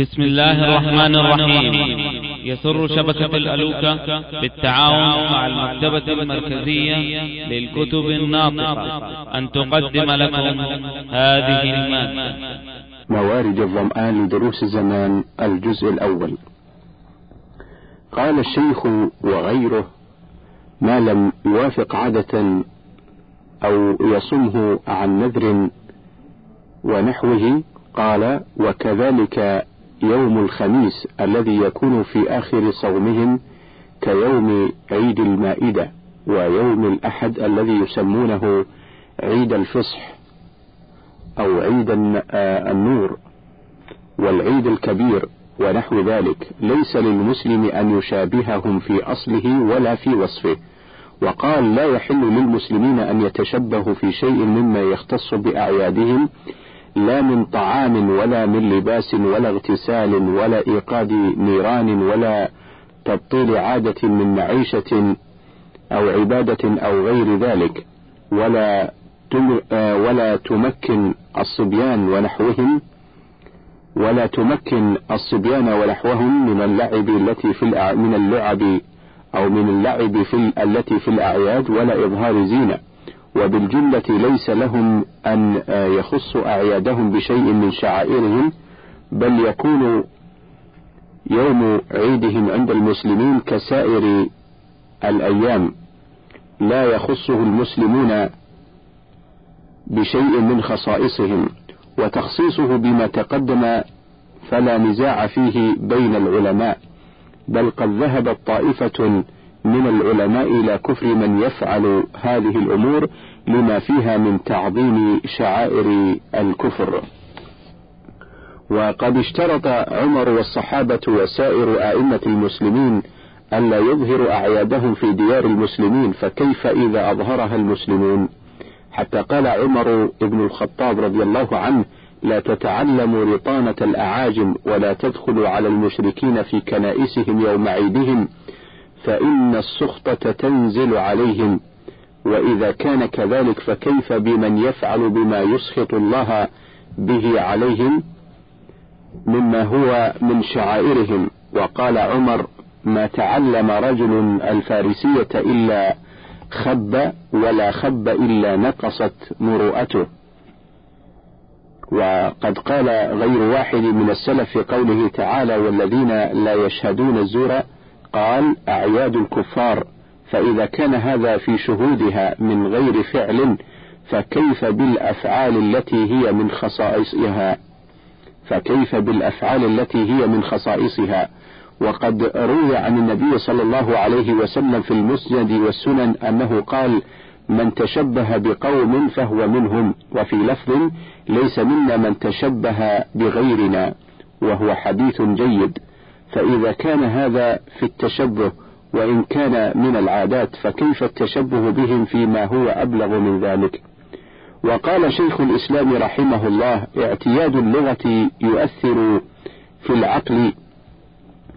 بسم الله الرحمن الرحيم. يسر شبكة الألوكة بالتعاون مع المكتبة المركزية للكتب الناطقة. أن تقدم لكم هذه المادة. موارد الظمآن لدروس الزمان الجزء الأول. قال الشيخ وغيره ما لم يوافق عادة أو يصمه عن نذر ونحوه قال وكذلك يوم الخميس الذي يكون في آخر صومهم كيوم عيد المائدة ويوم الأحد الذي يسمونه عيد الفصح أو عيد النور والعيد الكبير ونحو ذلك. ليس للمسلم أن يشابههم في أصله ولا في وصفه. وقال لا يحل للمسلمين أن يتشبهوا في شيء مما يختص بأعيادهم لا من طعام ولا من لباس ولا اغتسال ولا إيقاد نيران ولا تبطيل عادة من معيشة أو عبادة أو غير ذلك ولا ولا تمكن الصبيان ونحوهم ولا تمكن الصبيان ونحوهم من اللعب التي في من اللعب أو من اللعب في التي في الأعياد ولا إظهار زينة. وبالجملة ليس لهم أن يخصوا أعيادهم بشيء من شعائرهم بل يكون يوم عيدهم عند المسلمين كسائر الأيام. لا يخصه المسلمون بشيء من خصائصهم وتخصيصه بما تقدم فلا نزاع فيه بين العلماء بل قد ذهبت طائفة من العلماء إلى كفر من يفعل هذه الأمور لما فيها من تعظيم شعائر الكفر. وقد اشترط عمر والصحابة وسائر أئمة المسلمين ألا يظهروا أعيادهم في ديار المسلمين فكيف إذا أظهرها المسلمون؟ حتى قال عمر بن الخطاب رضي الله عنه: لا تتعلموا رطانة الأعاجم ولا تدخلوا على المشركين في كنائسهم يوم عيدهم فإن السخطة تنزل عليهم وإذا كان كذلك فكيف بمن يفعل بما يسخط الله به عليهم؟ مما هو من شعائرهم. وقال عمر ما تعلم رجل الفارسية إلا خب ولا خب إلا نقصت مروءته. وقد قال غير واحد من السلف في قوله تعالى والذين لا يشهدون الزور قال أعياد الكفار فإذا كان هذا في شهودها من غير فعل فكيف بالأفعال التي هي من خصائصها؟ فكيف بالأفعال التي هي من خصائصها؟ وقد روي عن النبي صلى الله عليه وسلم في المسند والسنن أنه قال من تشبه بقوم فهو منهم وفي لفظ ليس منا من تشبه بغيرنا وهو حديث جيد. فإذا كان هذا في التشبه وإن كان من العادات فكيف التشبه بهم فيما هو أبلغ من ذلك؟ وقال شيخ الإسلام رحمه الله اعتياد اللغة يؤثر في العقل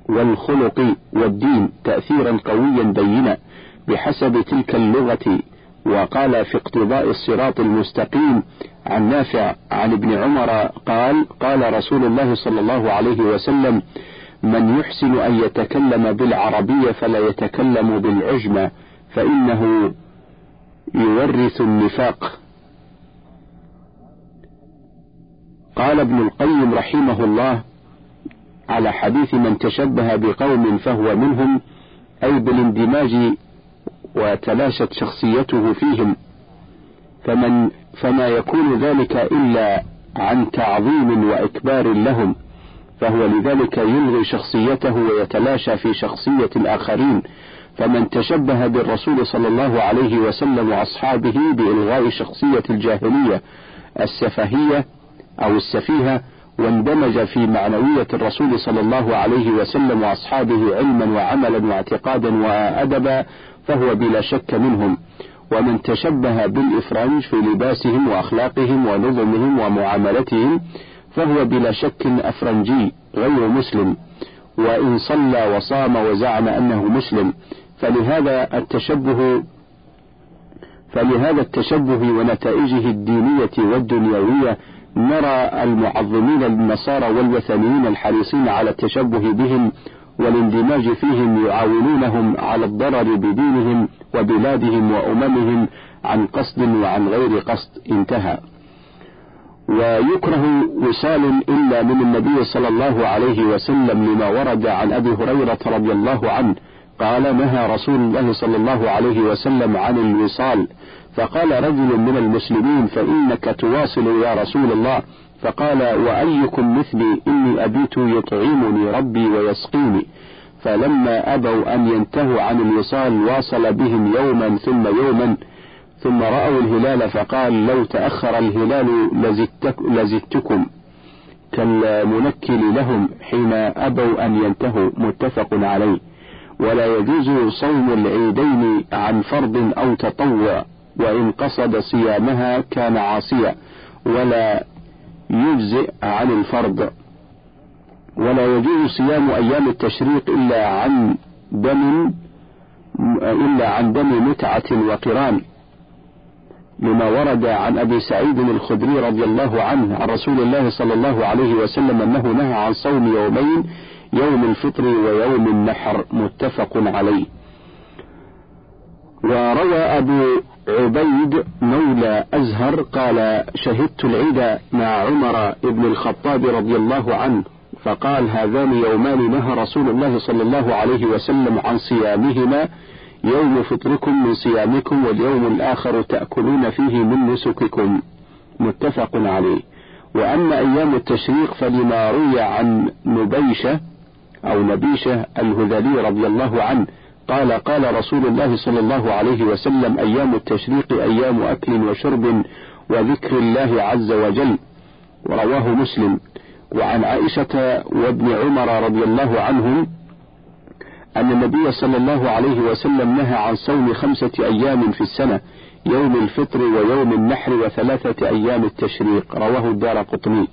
والخلق والدين تأثيرا قويا بينا بحسب تلك اللغة. وقال في اقتضاء الصراط المستقيم عن نافع عن ابن عمر قال قال رسول الله صلى الله عليه وسلم من يحسن أن يتكلم بالعربية فلا يتكلم بالعجمة فإنه يورث النفاق. قال ابن القيم رحمه الله على حديث من تشبه بقوم فهو منهم أي بالاندماج وتلاشت شخصيته فيهم. فمن فما يكون ذلك إلا عن تعظيم وإكبار لهم. فهو لذلك يلغي شخصيته ويتلاشى في شخصية الآخرين فمن تشبه بالرسول صلى الله عليه وسلم وأصحابه بإلغاء شخصية الجاهلية السفهية أو السفيهة واندمج في معنوية الرسول صلى الله عليه وسلم وأصحابه علما وعملا واعتقادا وأدبا فهو بلا شك منهم. ومن تشبه بالإفرنج في لباسهم وأخلاقهم ونظمهم ومعاملتهم فهو بلا شك أفرنجي غير مسلم. وإن صلى وصام وزعم أنه مسلم فلهذا التشبه فلهذا التشبه ونتائجه الدينية والدنيوية نرى المعظمين للنصارى والوثنيين الحريصين على التشبه بهم والاندماج فيهم يعاونونهم على الضرر بدينهم وبلادهم وأممهم عن قصد وعن غير قصد. انتهى. ويكره وصال إلا من النبي صلى الله عليه وسلم لما ورد عن أبي هريرة رضي الله عنه قال نهى رسول الله صلى الله عليه وسلم عن الوصال. فقال رجل من المسلمين فإنك تواصل يا رسول الله. فقال وأيكم مثلي؟ إني أبيت يطعمني ربي ويسقيني. فلما أبوا أن ينتهوا عن الوصال واصل بهم يوما ثم يوما ثم رأوا الهلال فقال لو تأخر الهلال لزدتك لزدتكم. كالمنكل لهم حين أبوا أن ينتهوا متفق عليه. ولا يجوز صوم العيدين عن فرض أو تطوع وإن قصد صيامها كان عاصيا. ولا يجزئ عن الفرض. ولا يجوز صيام أيام التشريق إلا عن دم إلا عن دم متعة وقران. لما ورد عن أبي سعيد الخدري رضي الله عنه عن رسول الله صلى الله عليه وسلم أنه نهى عن صوم يومين يوم الفطر ويوم النحر متفق عليه. وروى أبو عبيد مولى أزهر قال شهدت العيد مع عمر بن الخطاب رضي الله عنه فقال هذان يومان نهى رسول الله صلى الله عليه وسلم عن صيامهما يوم فطركم من صيامكم واليوم الآخر تأكلون فيه من نسككم. متفق عليه. وأما أيام التشريق فلما روي عن نبيشة أو نبيشة الهذلي رضي الله عنه قال قال رسول الله صلى الله عليه وسلم أيام التشريق أيام أكل وشرب وذكر الله عز وجل. ورواه مسلم. وعن عائشة وابن عمر رضي الله عنهم أن النبي صلى الله عليه وسلم نهى عن صوم خمسة أيام في السنة يوم الفطر ويوم النحر وثلاثة أيام التشريق رواه الدار قطني.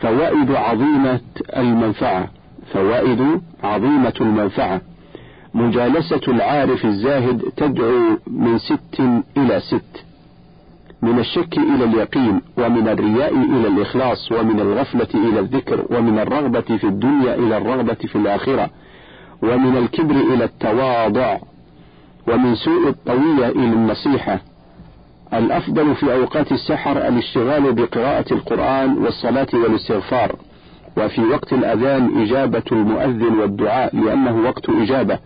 فوائد عظيمة المنفعة فوائد عظيمة المنفعة. مجالسة العارف الزاهد تدعو من ست إلى ست. من الشك إلى اليقين ومن الرياء إلى الإخلاص ومن الغفلة إلى الذكر ومن الرغبة في الدنيا إلى الرغبة في الآخرة. ومن الكبر إلى التواضع ومن سوء الطوية إلى النصيحة. الأفضل في أوقات السحر الاشتغال بقراءة القرآن والصلاة والاستغفار وفي وقت الأذان إجابة المؤذن والدعاء لأنه وقت إجابة.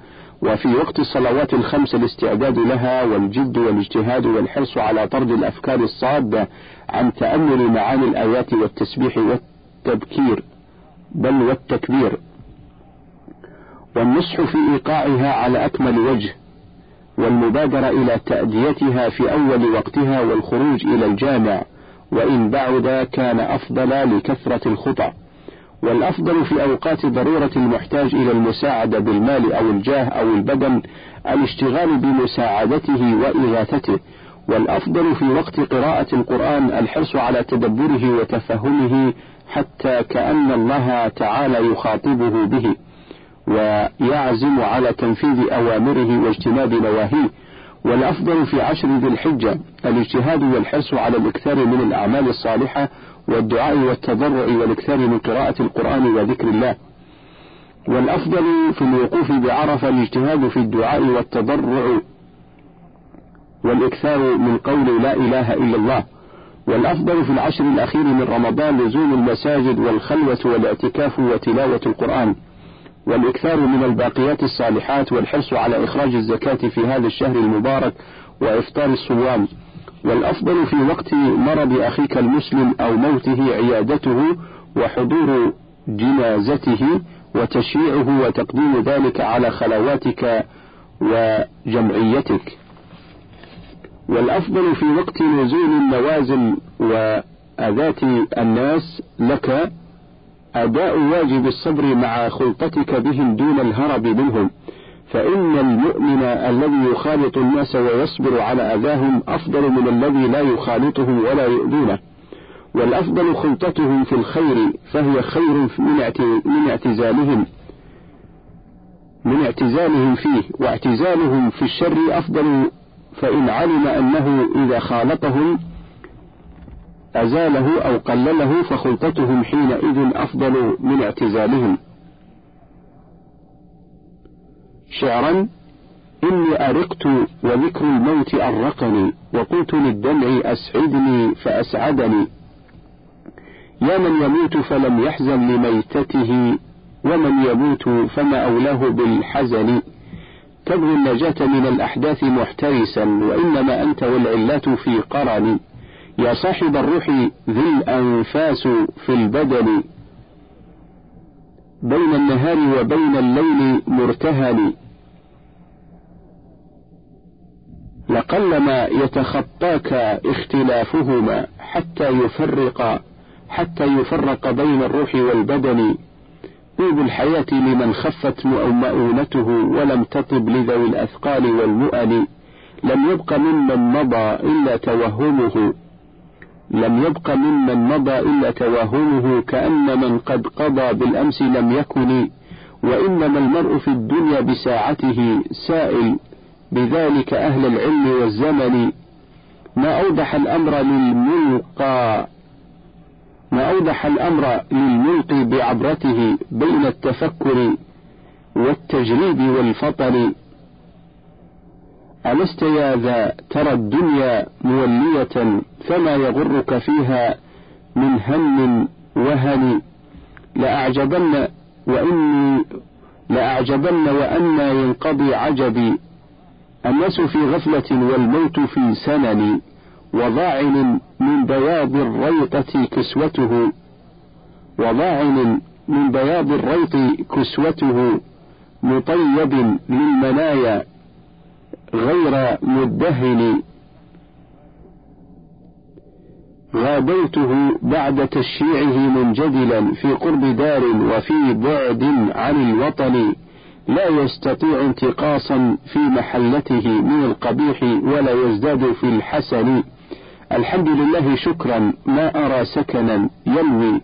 وفي وقت الصلوات الخمس الاستعداد لها والجد والاجتهاد والحرص على طرد الأفكار الصادة عن تأمل معاني الآيات والتسبيح والتبكير بل والتكبير. والنصح في إيقاعها على أكمل وجه والمبادرة إلى تأديتها في أول وقتها والخروج إلى الجامع وإن بعد كان أفضل لكثرة الخطأ. والأفضل في أوقات ضرورة المحتاج إلى المساعدة بالمال أو الجاه أو البدن الاشتغال بمساعدته وإغاثته. والأفضل في وقت قراءة القرآن الحرص على تدبره وتفهمه حتى كأن الله تعالى يخاطبه به. ويعزم على تنفيذ أوامره واجتناب نواهيه. والأفضل في عشر ذي الحجة الاجتهاد والحرص على الإكثار من الأعمال الصالحة والدعاء والتضرع والإكثار من قراءة القرآن وذكر الله. والأفضل في الوقوف بعرفة الاجتهاد في الدعاء والتضرع والإكثار من قول لا إله إلا الله. والأفضل في العشر الأخير من رمضان لزوم المساجد والخلوة والاعتكاف وتلاوة القرآن. والإكثار من الباقيات الصالحات والحرص على إخراج الزكاة في هذا الشهر المبارك وإفطار الصوام والأفضل في وقت مرض أخيك المسلم أو موته عيادته وحضور جنازته وتشييعه وتقديم ذلك على خلواتك وجمعيتك. والأفضل في وقت نزول النوازل وأذات الناس لك أداء واجب الصبر مع خلطتك بهم دون الهرب منهم فإن المؤمن الذي يخالط الناس ويصبر على أذاهم أفضل من الذي لا يخالطهم ولا يؤذونه. والأفضل خلطتهم في الخير فهي خير من اعتزالهم من اعتزالهم فيه واعتزالهم في الشر أفضل فإن علم أنه إذا خالطهم أزاله أو قلله فخلطتهم حينئذ أفضل من اعتزالهم. شعرا إني أرقت وذكر الموت أرقني وقلت للدمع أسعدني فأسعدني. يا من يموت فلم يحزن لميتته ومن يموت فما أولاه بالحزن. تبغي النجاة من الأحداث محترسا وإنما أنت والعلات في قرن. يا صاحب الروح ذي الأنفاس في البدن. بين النهار وبين الليل مرتهن لقلما يتخطاك اختلافهما حتى يفرق حتى يفرق بين الروح والبدن. طيب الحياة لمن خفت مؤونته ولم تطب لذوي الأثقال والمؤن. لم يبق ممن مضى إلا توهمه. لم يبق ممن مضى إلا توهمه كأن من قد قضى بالأمس لم يكن وإنما المرء في الدنيا بساعته سائل بذلك أهل العلم والزمن. ما أوضح الأمر للملقى ما أوضح الأمر للملقي بعبرته بين التفكر والتجريد والفطن ألست يا ذا ترى الدنيا مولية فما يغرك فيها من هم وهن. لأعجبن وإني لأعجبن وأنا ينقضي عجبي. الناس في غفلة والموت في سنن وضاعن من بياض الريطة كسوته. وضاعن من بياض الريط كسوته. مطيب للمنايا غير مدهن. غاديته بعد تشييعه منجدلا في قرب دار وفي بعد عن الوطن. لا يستطيع انتقاصا في محلته من القبيح ولا يزداد في الحسن. الحمد لله شكرا ما أرى سكنا يلوي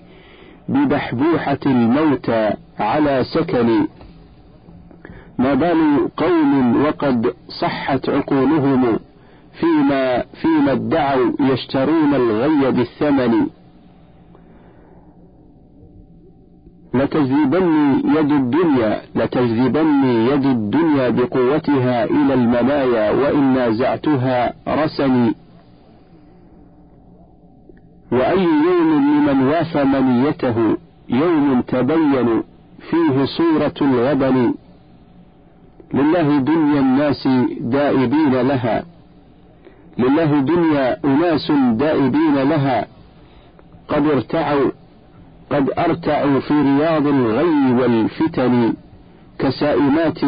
ببحبوحة الموتى على سكن. ما بال قوم وقد صحت عقولهم فيما فيما ادعوا يشترون الغي بالثمن. لتجذبني يد الدنيا لتجذبني يد الدنيا بقوتها إلى المنايا وإن نازعتها رسني وأي يوم لمن وافى منيته يوم تبين فيه صورة الغبن. لله دنيا الناس دائبين لها. لله دنيا أناس دائبين لها. قد ارتعوا قد أرتعوا في رياض الغي والفتن كسائمات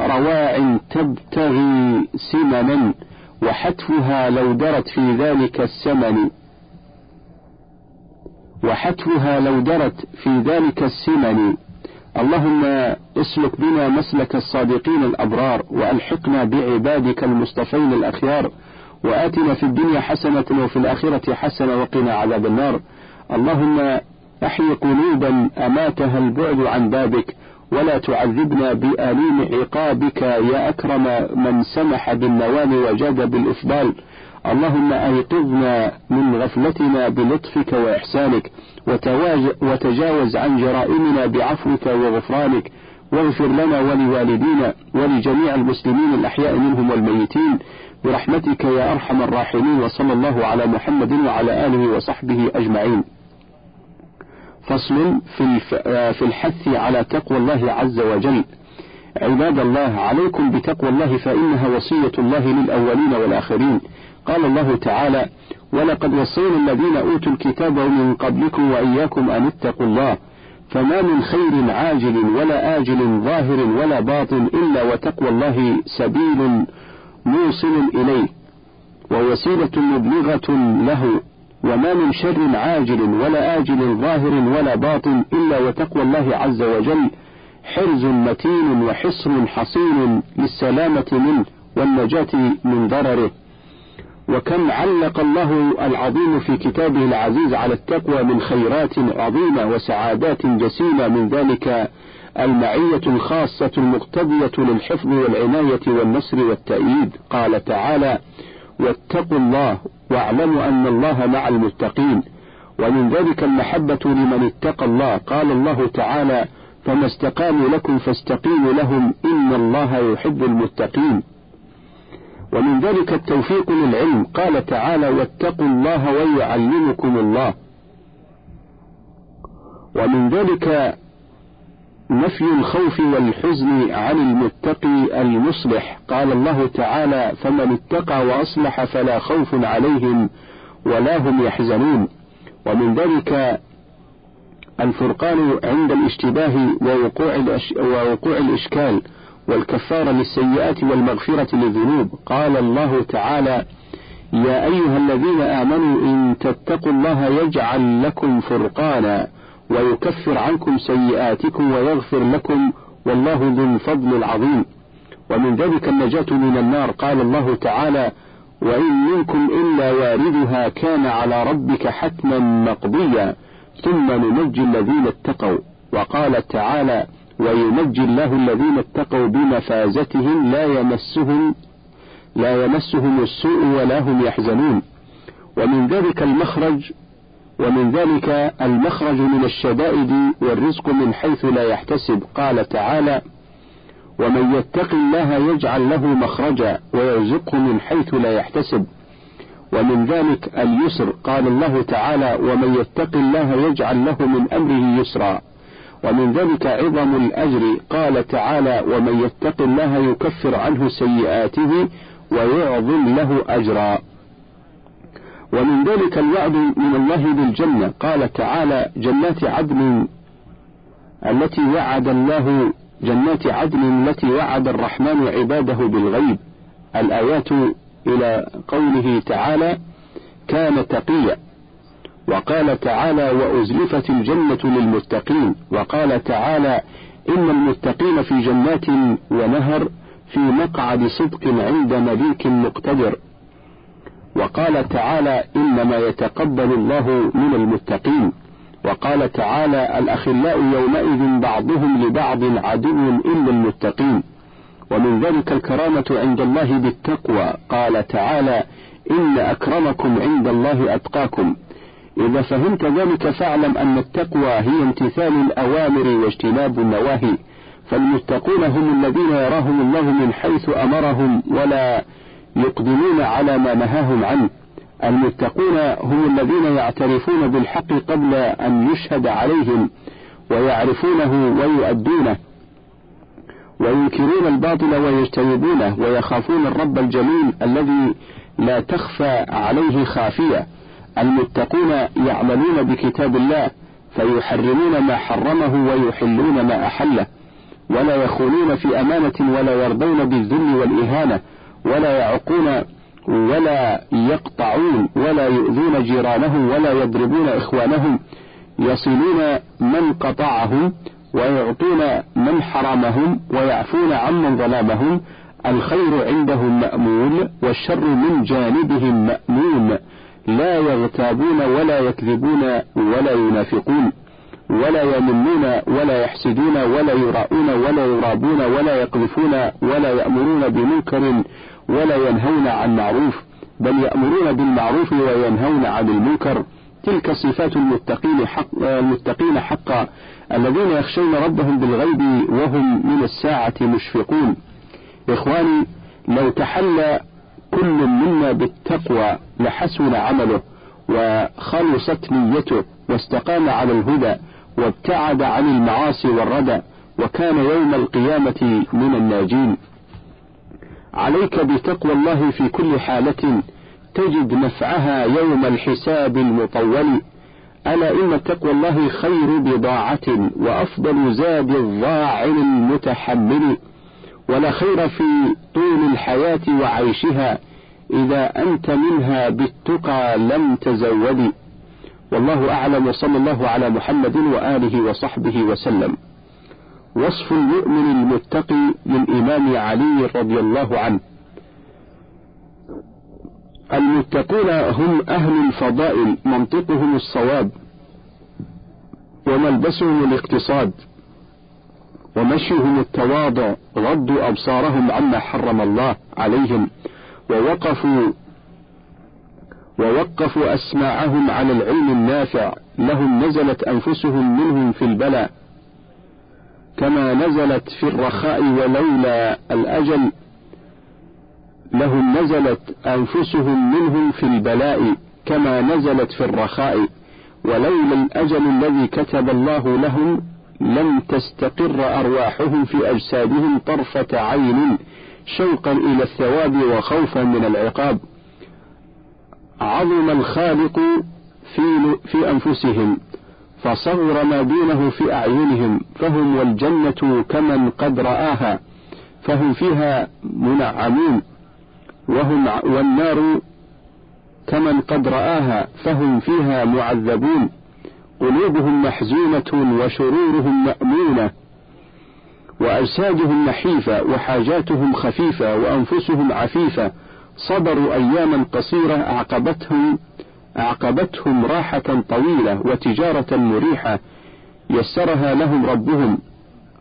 رواع تبتغي سمنا وحتفها لو درت في ذلك السمن. وحتفها لو درت في ذلك السمن. اللهم اسلك بنا مسلك الصادقين الأبرار وألحقنا بعبادك المصطفين الأخيار وآتنا في الدنيا حسنة وفي الآخرة حسنة وقنا عذاب النار. اللهم أحي قلوبا أماتها البعد عن بابك ولا تعذبنا بأليم عقابك يا أكرم من سمح بالنوال وجاد بالإفضال. اللهم أيقظنا من غفلتنا بلطفك وإحسانك وتجاوز عن جرائمنا بعفوك وغفرانك واغفر لنا ولوالدينا ولجميع المسلمين الأحياء منهم والميتين برحمتك يا أرحم الراحمين وصلى الله على محمد وعلى آله وصحبه أجمعين. فصل في الحث على تقوى الله عز وجل. عباد الله عليكم بتقوى الله فإنها وصية الله للأولين والآخرين. قال الله تعالى ولقد وصينا الذين أوتوا الكتاب من قبلكم وإياكم أن اتقوا الله فما من خير عاجل ولا آجل ظاهر ولا باطن إلا وتقوى الله سبيل موصل إليه ووسيلة مبلغة له وما من شر عاجل ولا آجل ظاهر ولا باطن إلا وتقوى الله عز وجل حرز متين وحصن حصين للسلامة منه والنجاة من ضرره. وكم علق الله العظيم في كتابه العزيز على التقوى من خيرات عظيمة وسعادات جسيمة من ذلك المعية الخاصة المقتضية للحفظ والعناية والنصر والتأييد. قال تعالى واتقوا الله واعلموا أن الله مع المتقين. ومن ذلك المحبة لمن اتقى الله. قال الله تعالى فما استقاموا لكم فاستقيموا لهم إن الله يحب المتقين. ومن ذلك التوفيق للعلم. قال تعالى واتقوا الله ويعلمكم الله. ومن ذلك نفي الخوف والحزن عن المتقي المصلح. قال الله تعالى فمن اتقى وأصلح فلا خوف عليهم ولا هم يحزنون. ومن ذلك الفرقان عند الاشتباه ووقوع. ووقوع الإشكال. والكفارة للسيئات والمغفرة للذنوب. قال الله تعالى يا أيها الذين آمنوا إن تتقوا الله يجعل لكم فرقانا ويكفر عنكم سيئاتكم ويغفر لكم والله ذو الفضل العظيم. ومن ذلك النجاة من النار. قال الله تعالى وإن منكم إلا واردها كان على ربك حتما مقضيا. ثم ننجي الذين اتقوا. وقال تعالى وينجي الله الذين اتقوا بمفازتهم لا يمسهم لا يمسهم السوء ولا هم يحزنون. ومن ذلك المخرج ومن ذلك المخرج من الشدائد والرزق من حيث لا يحتسب. قال تعالى ومن يتق الله يجعل له مخرجا ويرزقه من حيث لا يحتسب. ومن ذلك اليسر. قال الله تعالى ومن يتق الله يجعل له من أمره يسرا. ومن ذلك عظم الأجر. قال تعالى ومن يتق الله يكفر عنه سيئاته ويعظم له أجرا. ومن ذلك الوعد من الله بالجنة. قال تعالى جنات عدن التي وعد الله جنات عدن التي وعد الرحمن عباده بالغيب. الآيات إلى قوله تعالى كان تقيا. وقال تعالى وأزلفت الجنة للمتقين وقال تعالى إن المتقين في جنات ونهر في مقعد صدق عند مليك مقتدر. وقال تعالى إنما يتقبل الله من المتقين. وقال تعالى الأخلاء يومئذ بعضهم لبعض عدو إلا المتقين. ومن ذلك الكرامة عند الله بالتقوى. قال تعالى إن أكرمكم عند الله أتقاكم. إذا فهمت ذلك فاعلم أن التقوى هي امتثال الأوامر واجتناب النواهي فالمتقون هم الذين يراهم الله من حيث أمرهم ولا يقدمون على ما نهاهم عنه. المتقون هم الذين يعترفون بالحق قبل أن يشهد عليهم ويعرفونه ويؤدونه وينكرون الباطل ويجتنبونه ويخافون الرب الجليل الذي لا تخفى عليه خافية. المتقون يعملون بكتاب الله فيحرمون ما حرمه ويحلون ما أحله. ولا يخونون في أمانة ولا يرضون بالذل والإهانة ولا يعقون ولا يقطعون ولا يؤذون جيرانهم ولا يضربون إخوانهم. يصلون من قطعهم ويعطون من حرمهم ويعفون عمن ظلمهم الخير عندهم مأمول والشر من جانبهم مأمون. لا يغتابون ولا يكذبون ولا ينافقون ولا يمنون ولا يحسدون ولا يراؤون ولا يرابون ولا يقذفون ولا يأمرون بمنكر ولا ينهون عن معروف بل يأمرون بالمعروف وينهون عن المنكر. تلك صفات المتقين حق المتقين حقا الذين يخشون ربهم بالغيب وهم من الساعة مشفقون. إخواني لو تحلى كل منا بالتقوى لحسن عمله وخلصت نيته واستقام على الهدى وابتعد عن المعاصي والردى وكان يوم القيامة من الناجين. عليك بتقوى الله في كل حالة تجد نفعها يوم الحساب المطول. ألا إن تقوى الله خير بضاعة وأفضل زاد الضاعن المتحمل. ولا خير في طول الحياة وعيشها إذا أنت منها بالتقى لم تزودي والله أعلم وصلى الله على محمد وآله وصحبه وسلم. وصف المؤمن المتقي للإمام علي رضي الله عنه. المتقون هم أهل الفضائل منطقهم الصواب وملبسهم الاقتصاد. ومشيهم التواضع غضوا أبصارهم عما حرم الله عليهم ووقفوا ووقفوا أسماعهم على العلم النافع لهم نزلت أنفسهم منهم في البلاء كما نزلت في الرخاء ولولا الأجل لهم نزلت أنفسهم منهم في البلاء كما نزلت في الرخاء ولولا الأجل الذي كتب الله لهم لم تستقر أرواحهم في أجسادهم طرفة عين شوقا إلى الثواب وخوفا من العقاب. عظم الخالق في, في أنفسهم فصغر ما دونه في أعينهم فهم والجنة كمن قد رآها فهم فيها منعمون وهم والنار كمن قد رآها فهم فيها معذبون. قلوبهم محزونة وشرورهم مأمونة وأجسادهم نحيفة وحاجاتهم خفيفة وأنفسهم عفيفة صبروا أياما قصيرة أعقبتهم أعقبتهم راحة طويلة وتجارة مريحة يسرها لهم ربهم.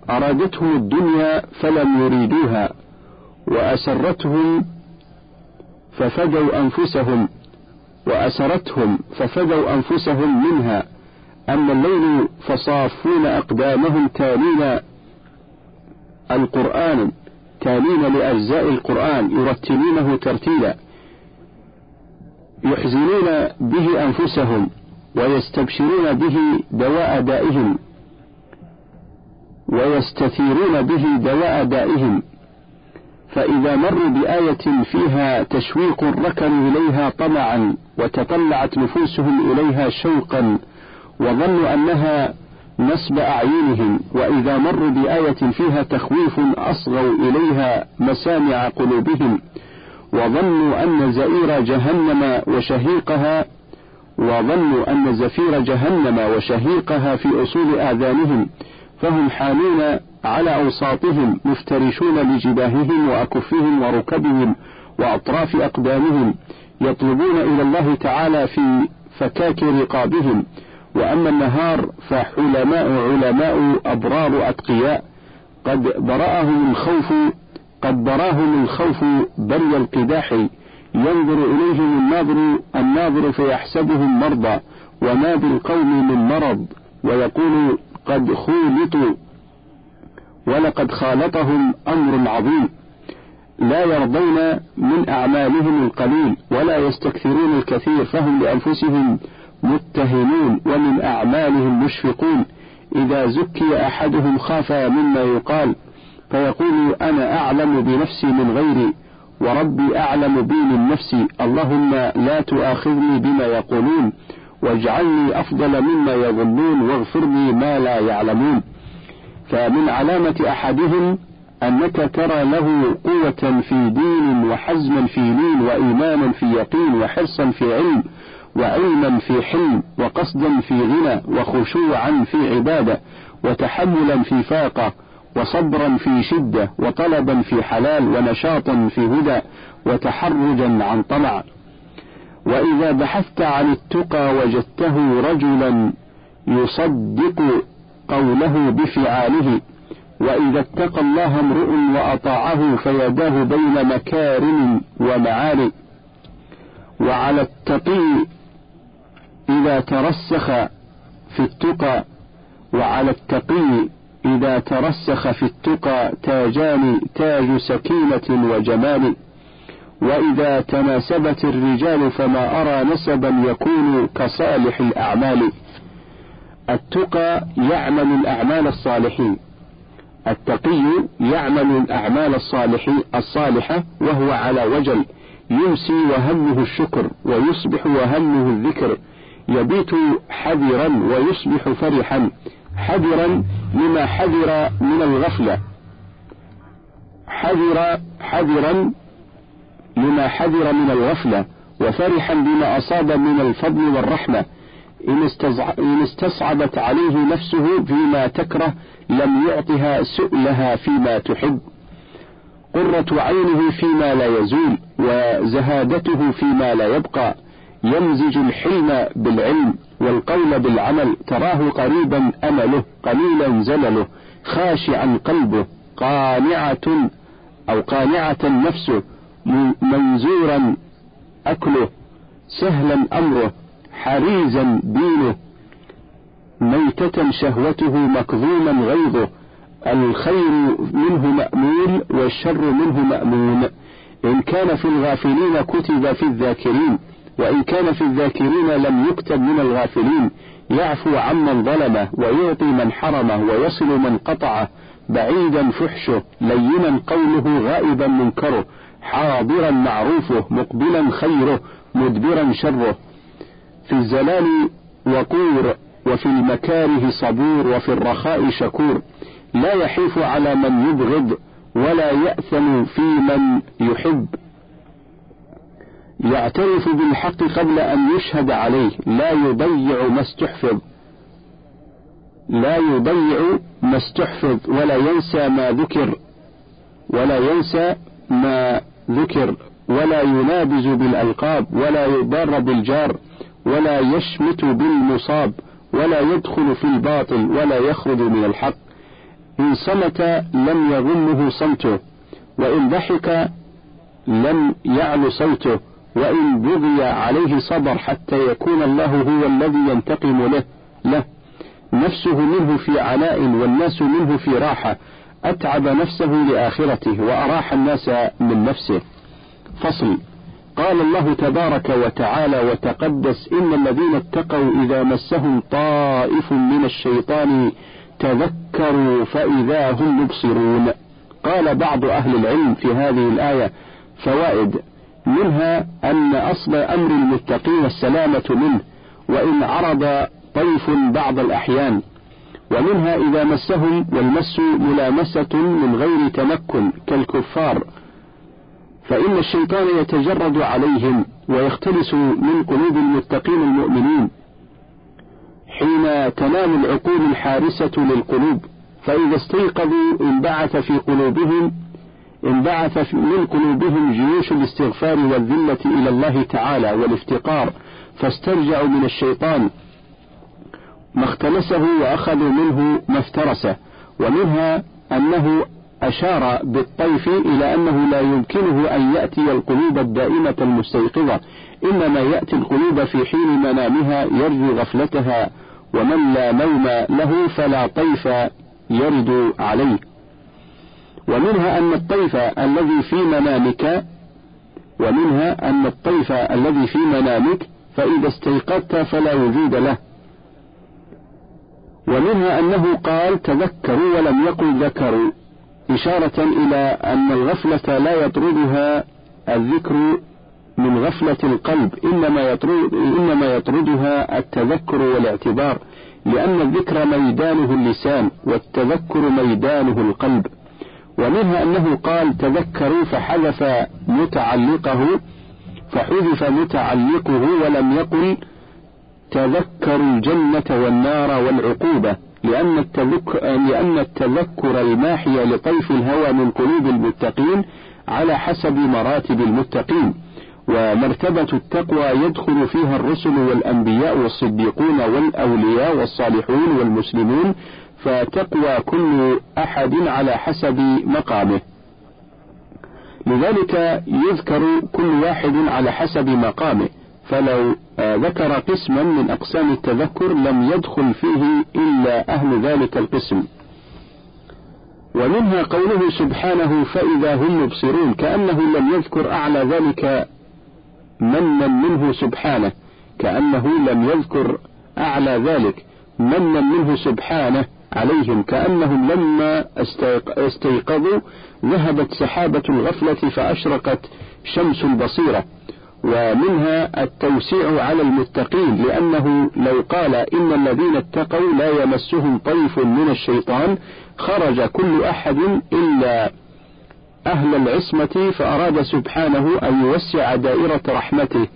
أرادتهم الدنيا فلم يريدوها وأسرتهم ففدوا أنفسهم وأسرتهم ففدوا أنفسهم منها أما الليل فصافون أقدامهم تالين القرآن تالين لأجزاء القرآن يرتلونه ترتيلا. يحزنون به أنفسهم ويستبشرون به دواء دائهم. ويستثيرون به دواء دائهم. فإذا مروا بآية فيها تشويق ركنوا إليها طمعا وتطلعت نفوسهم إليها شوقا. وظنوا أنها نسب أعينهم وإذا مروا بآية فيها تخويف أصغوا إليها مسامع قلوبهم وظنوا أن زئير جهنم وشهيقها وظنوا أن زفير جهنم وشهيقها في أصول آذانهم فهم حامون على أوساطهم مفترشون لجباههم وأكفهم وركبهم وأطراف أقدامهم يطلبون إلى الله تعالى في فكاك رقابهم وأما النهار فحلماء علماء أبرار أتقياء. قد برأهم الخوف قد براهم الخوف بري القداح. ينظر إليهم الناظر الناظر فيحسبهم مرضى وما بالقوم من مرض. ويقول قد خولطوا ولقد خالطهم أمر عظيم. لا يرضون من أعمالهم القليل ولا يستكثرون الكثير. فهم لأنفسهم متهمون ومن أعمالهم مشفقون. إذا زكي أحدهم خاف مما يقال فيقول أنا أعلم بنفسي من غيري وربي أعلم بي من نفسي. اللهم لا تؤاخذني بما يقولون واجعلني أفضل مما يظنون واغفر لي ما لا يعلمون. فمن علامة أحدهم أنك ترى له قوة في دين وحزما في لين وإيمانا في يقين وحرصا في علم وعلما في حلم وقصدا في غنى وخشوعا في عبادة وتحملا في فاقة وصبرا في شدة وطلبا في حلال ونشاطا في هدى وتحرجا عن طمع. وإذا بحثت عن التقى وجدته رجلا يصدق قوله بفعاله. وإذا اتقى الله امرؤ وأطاعه فيداه بين مكارم ومعالي وعلى التقي إذا ترسخ في التقى وعلى التقي إذا ترسخ في التقى تاجان تاج سكينة وجمال. وإذا تناسبت الرجال فما أرى نسبا يكون كصالح الأعمال. التقى يعمل الأعمال الصالحين. التقي يعمل الأعمال الصالحين الصالحة وهو على وجل. يمسي وهمه الشكر ويصبح وهمه الذكر. يبيت حذرا ويصبح فرحا. حذرا لما حذر من الغفلة. حذر حذرا لما حذر من الغفلة وفرحا بما أصاب من الفضل والرحمة. إن استصعبت عليه نفسه فيما تكره لم يعطها سؤلها فيما تحب. قرة عينه فيما لا يزول وزهادته فيما لا يبقى. يمزج الحلم بالعلم والقول بالعمل تراه قريبا أمله قليلا زلله خاشعا قلبه قانعة أو قانعة نفسه منزورا أكله سهلا أمره حريزا دينه. ميتة شهوته مكظوما غيظه الخير منه مأمول والشر منه مأمون. إن كان في الغافلين كتب في الذاكرين. وإن كان في الذاكرين لم يكتب من الغافلين يعفو عمن ظلمه ويعطي من حرمه ويصل من قطعه بعيدا فحشه لينا قوله غائبا منكره حاضرا معروفه مقبلا خيره مدبرا شره. في الزلال وقور وفي المكاره صبور وفي الرخاء شكور. لا يحيف على من يبغض ولا يأثم في من يحب. يعترف بالحق قبل أن يشهد عليه. لا يضيع ما استحفظ. لا يضيع ما استحفظ. ولا ينسى ما ذكر. ولا ينسى ما ذكر. ولا ينابز بالألقاب. ولا يضار بالجار. ولا يشمت بالمصاب. ولا يدخل في الباطل. ولا يخرج من الحق. إن صمت لم يغمه صمته. وإن ضحك لم يعل صوته. وإن بغي عليه صبر حتى يكون الله هو الذي ينتقم له له. نفسه منه في علاء والناس منه في راحة. أتعب نفسه لآخرته وأراح الناس من نفسه. فصل. قال الله تبارك وتعالى وتقدس إن الذين اتقوا إذا مسهم طائف من الشيطان تذكروا فإذا هم مبصرون. قال بعض أهل العلم في هذه الآية فوائد منها أن أصل أمر المتقين السلامة منه وإن عرض طيف بعض الأحيان ومنها إذا مسهم والمس ملامسة من غير تمكن كالكفار فإن الشيطان يتجرد عليهم ويختلس من قلوب المتقين المؤمنين حين تنام العقول الحارسة للقلوب فإذا استيقظوا انبعث في قلوبهم انبعث من قلوبهم جيوش الاستغفار والذلة إلى الله تعالى والافتقار فاسترجعوا من الشيطان ما اختلسه وأخذوا منه ما افترسه ومنها أنه أشار بالطيف إلى أنه لا يمكنه أن يأتي القلوب الدائمة المستيقظة إنما يأتي القلوب في حين منامها يرجو غفلتها ومن لا نوم له فلا طيف يرد عليه. ومنها أن الطيف الذي في منامك ومنها أن الطيف الذي في منامك فإذا استيقظت فلا وجود له. ومنها أنه قال تذكروا ولم يقل ذكروا. إشارة إلى أن الغفلة لا يطردها الذكر من غفلة القلب إنما يطرد إنما يطردها التذكر والاعتبار لأن الذكر ميدانه اللسان والتذكر ميدانه القلب. ومنها أنه قال تذكروا فحذف متعلقه فحذف متعلقه ولم يقل تذكروا الجنة والنار والعقوبة لأن التذكر, لأن التذكر الماحي لطيف الهوى من قلوب المتقين على حسب مراتب المتقين. ومرتبة التقوى يدخل فيها الرسل والأنبياء والصديقون والأولياء والصالحون والمسلمون فتقوى كل أحد على حسب مقامه. لذلك يذكر كل واحد على حسب مقامه. فلو ذكر قسما من أقسام التذكر لم يدخل فيه إلا أهل ذلك القسم. ومنها قوله سبحانه فإذا هم مبصرون كأنه لم يذكر أعلى ذلك منا منه سبحانه كأنه لم يذكر أعلى ذلك منا منه سبحانه. عليهم كأنهم لما استيقظوا ذهبت سحابة الغفلة فأشرقت شمس البصيرة ومنها التوسيع على المتقين لأنه لو قال إن الذين اتقوا لا يمسهم طيف من الشيطان خرج كل أحد إلا أهل العصمة فأراد سبحانه أن يوسع دائرة رحمته.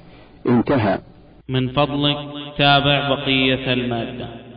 انتهى. من فضلك تابع بقية المادة.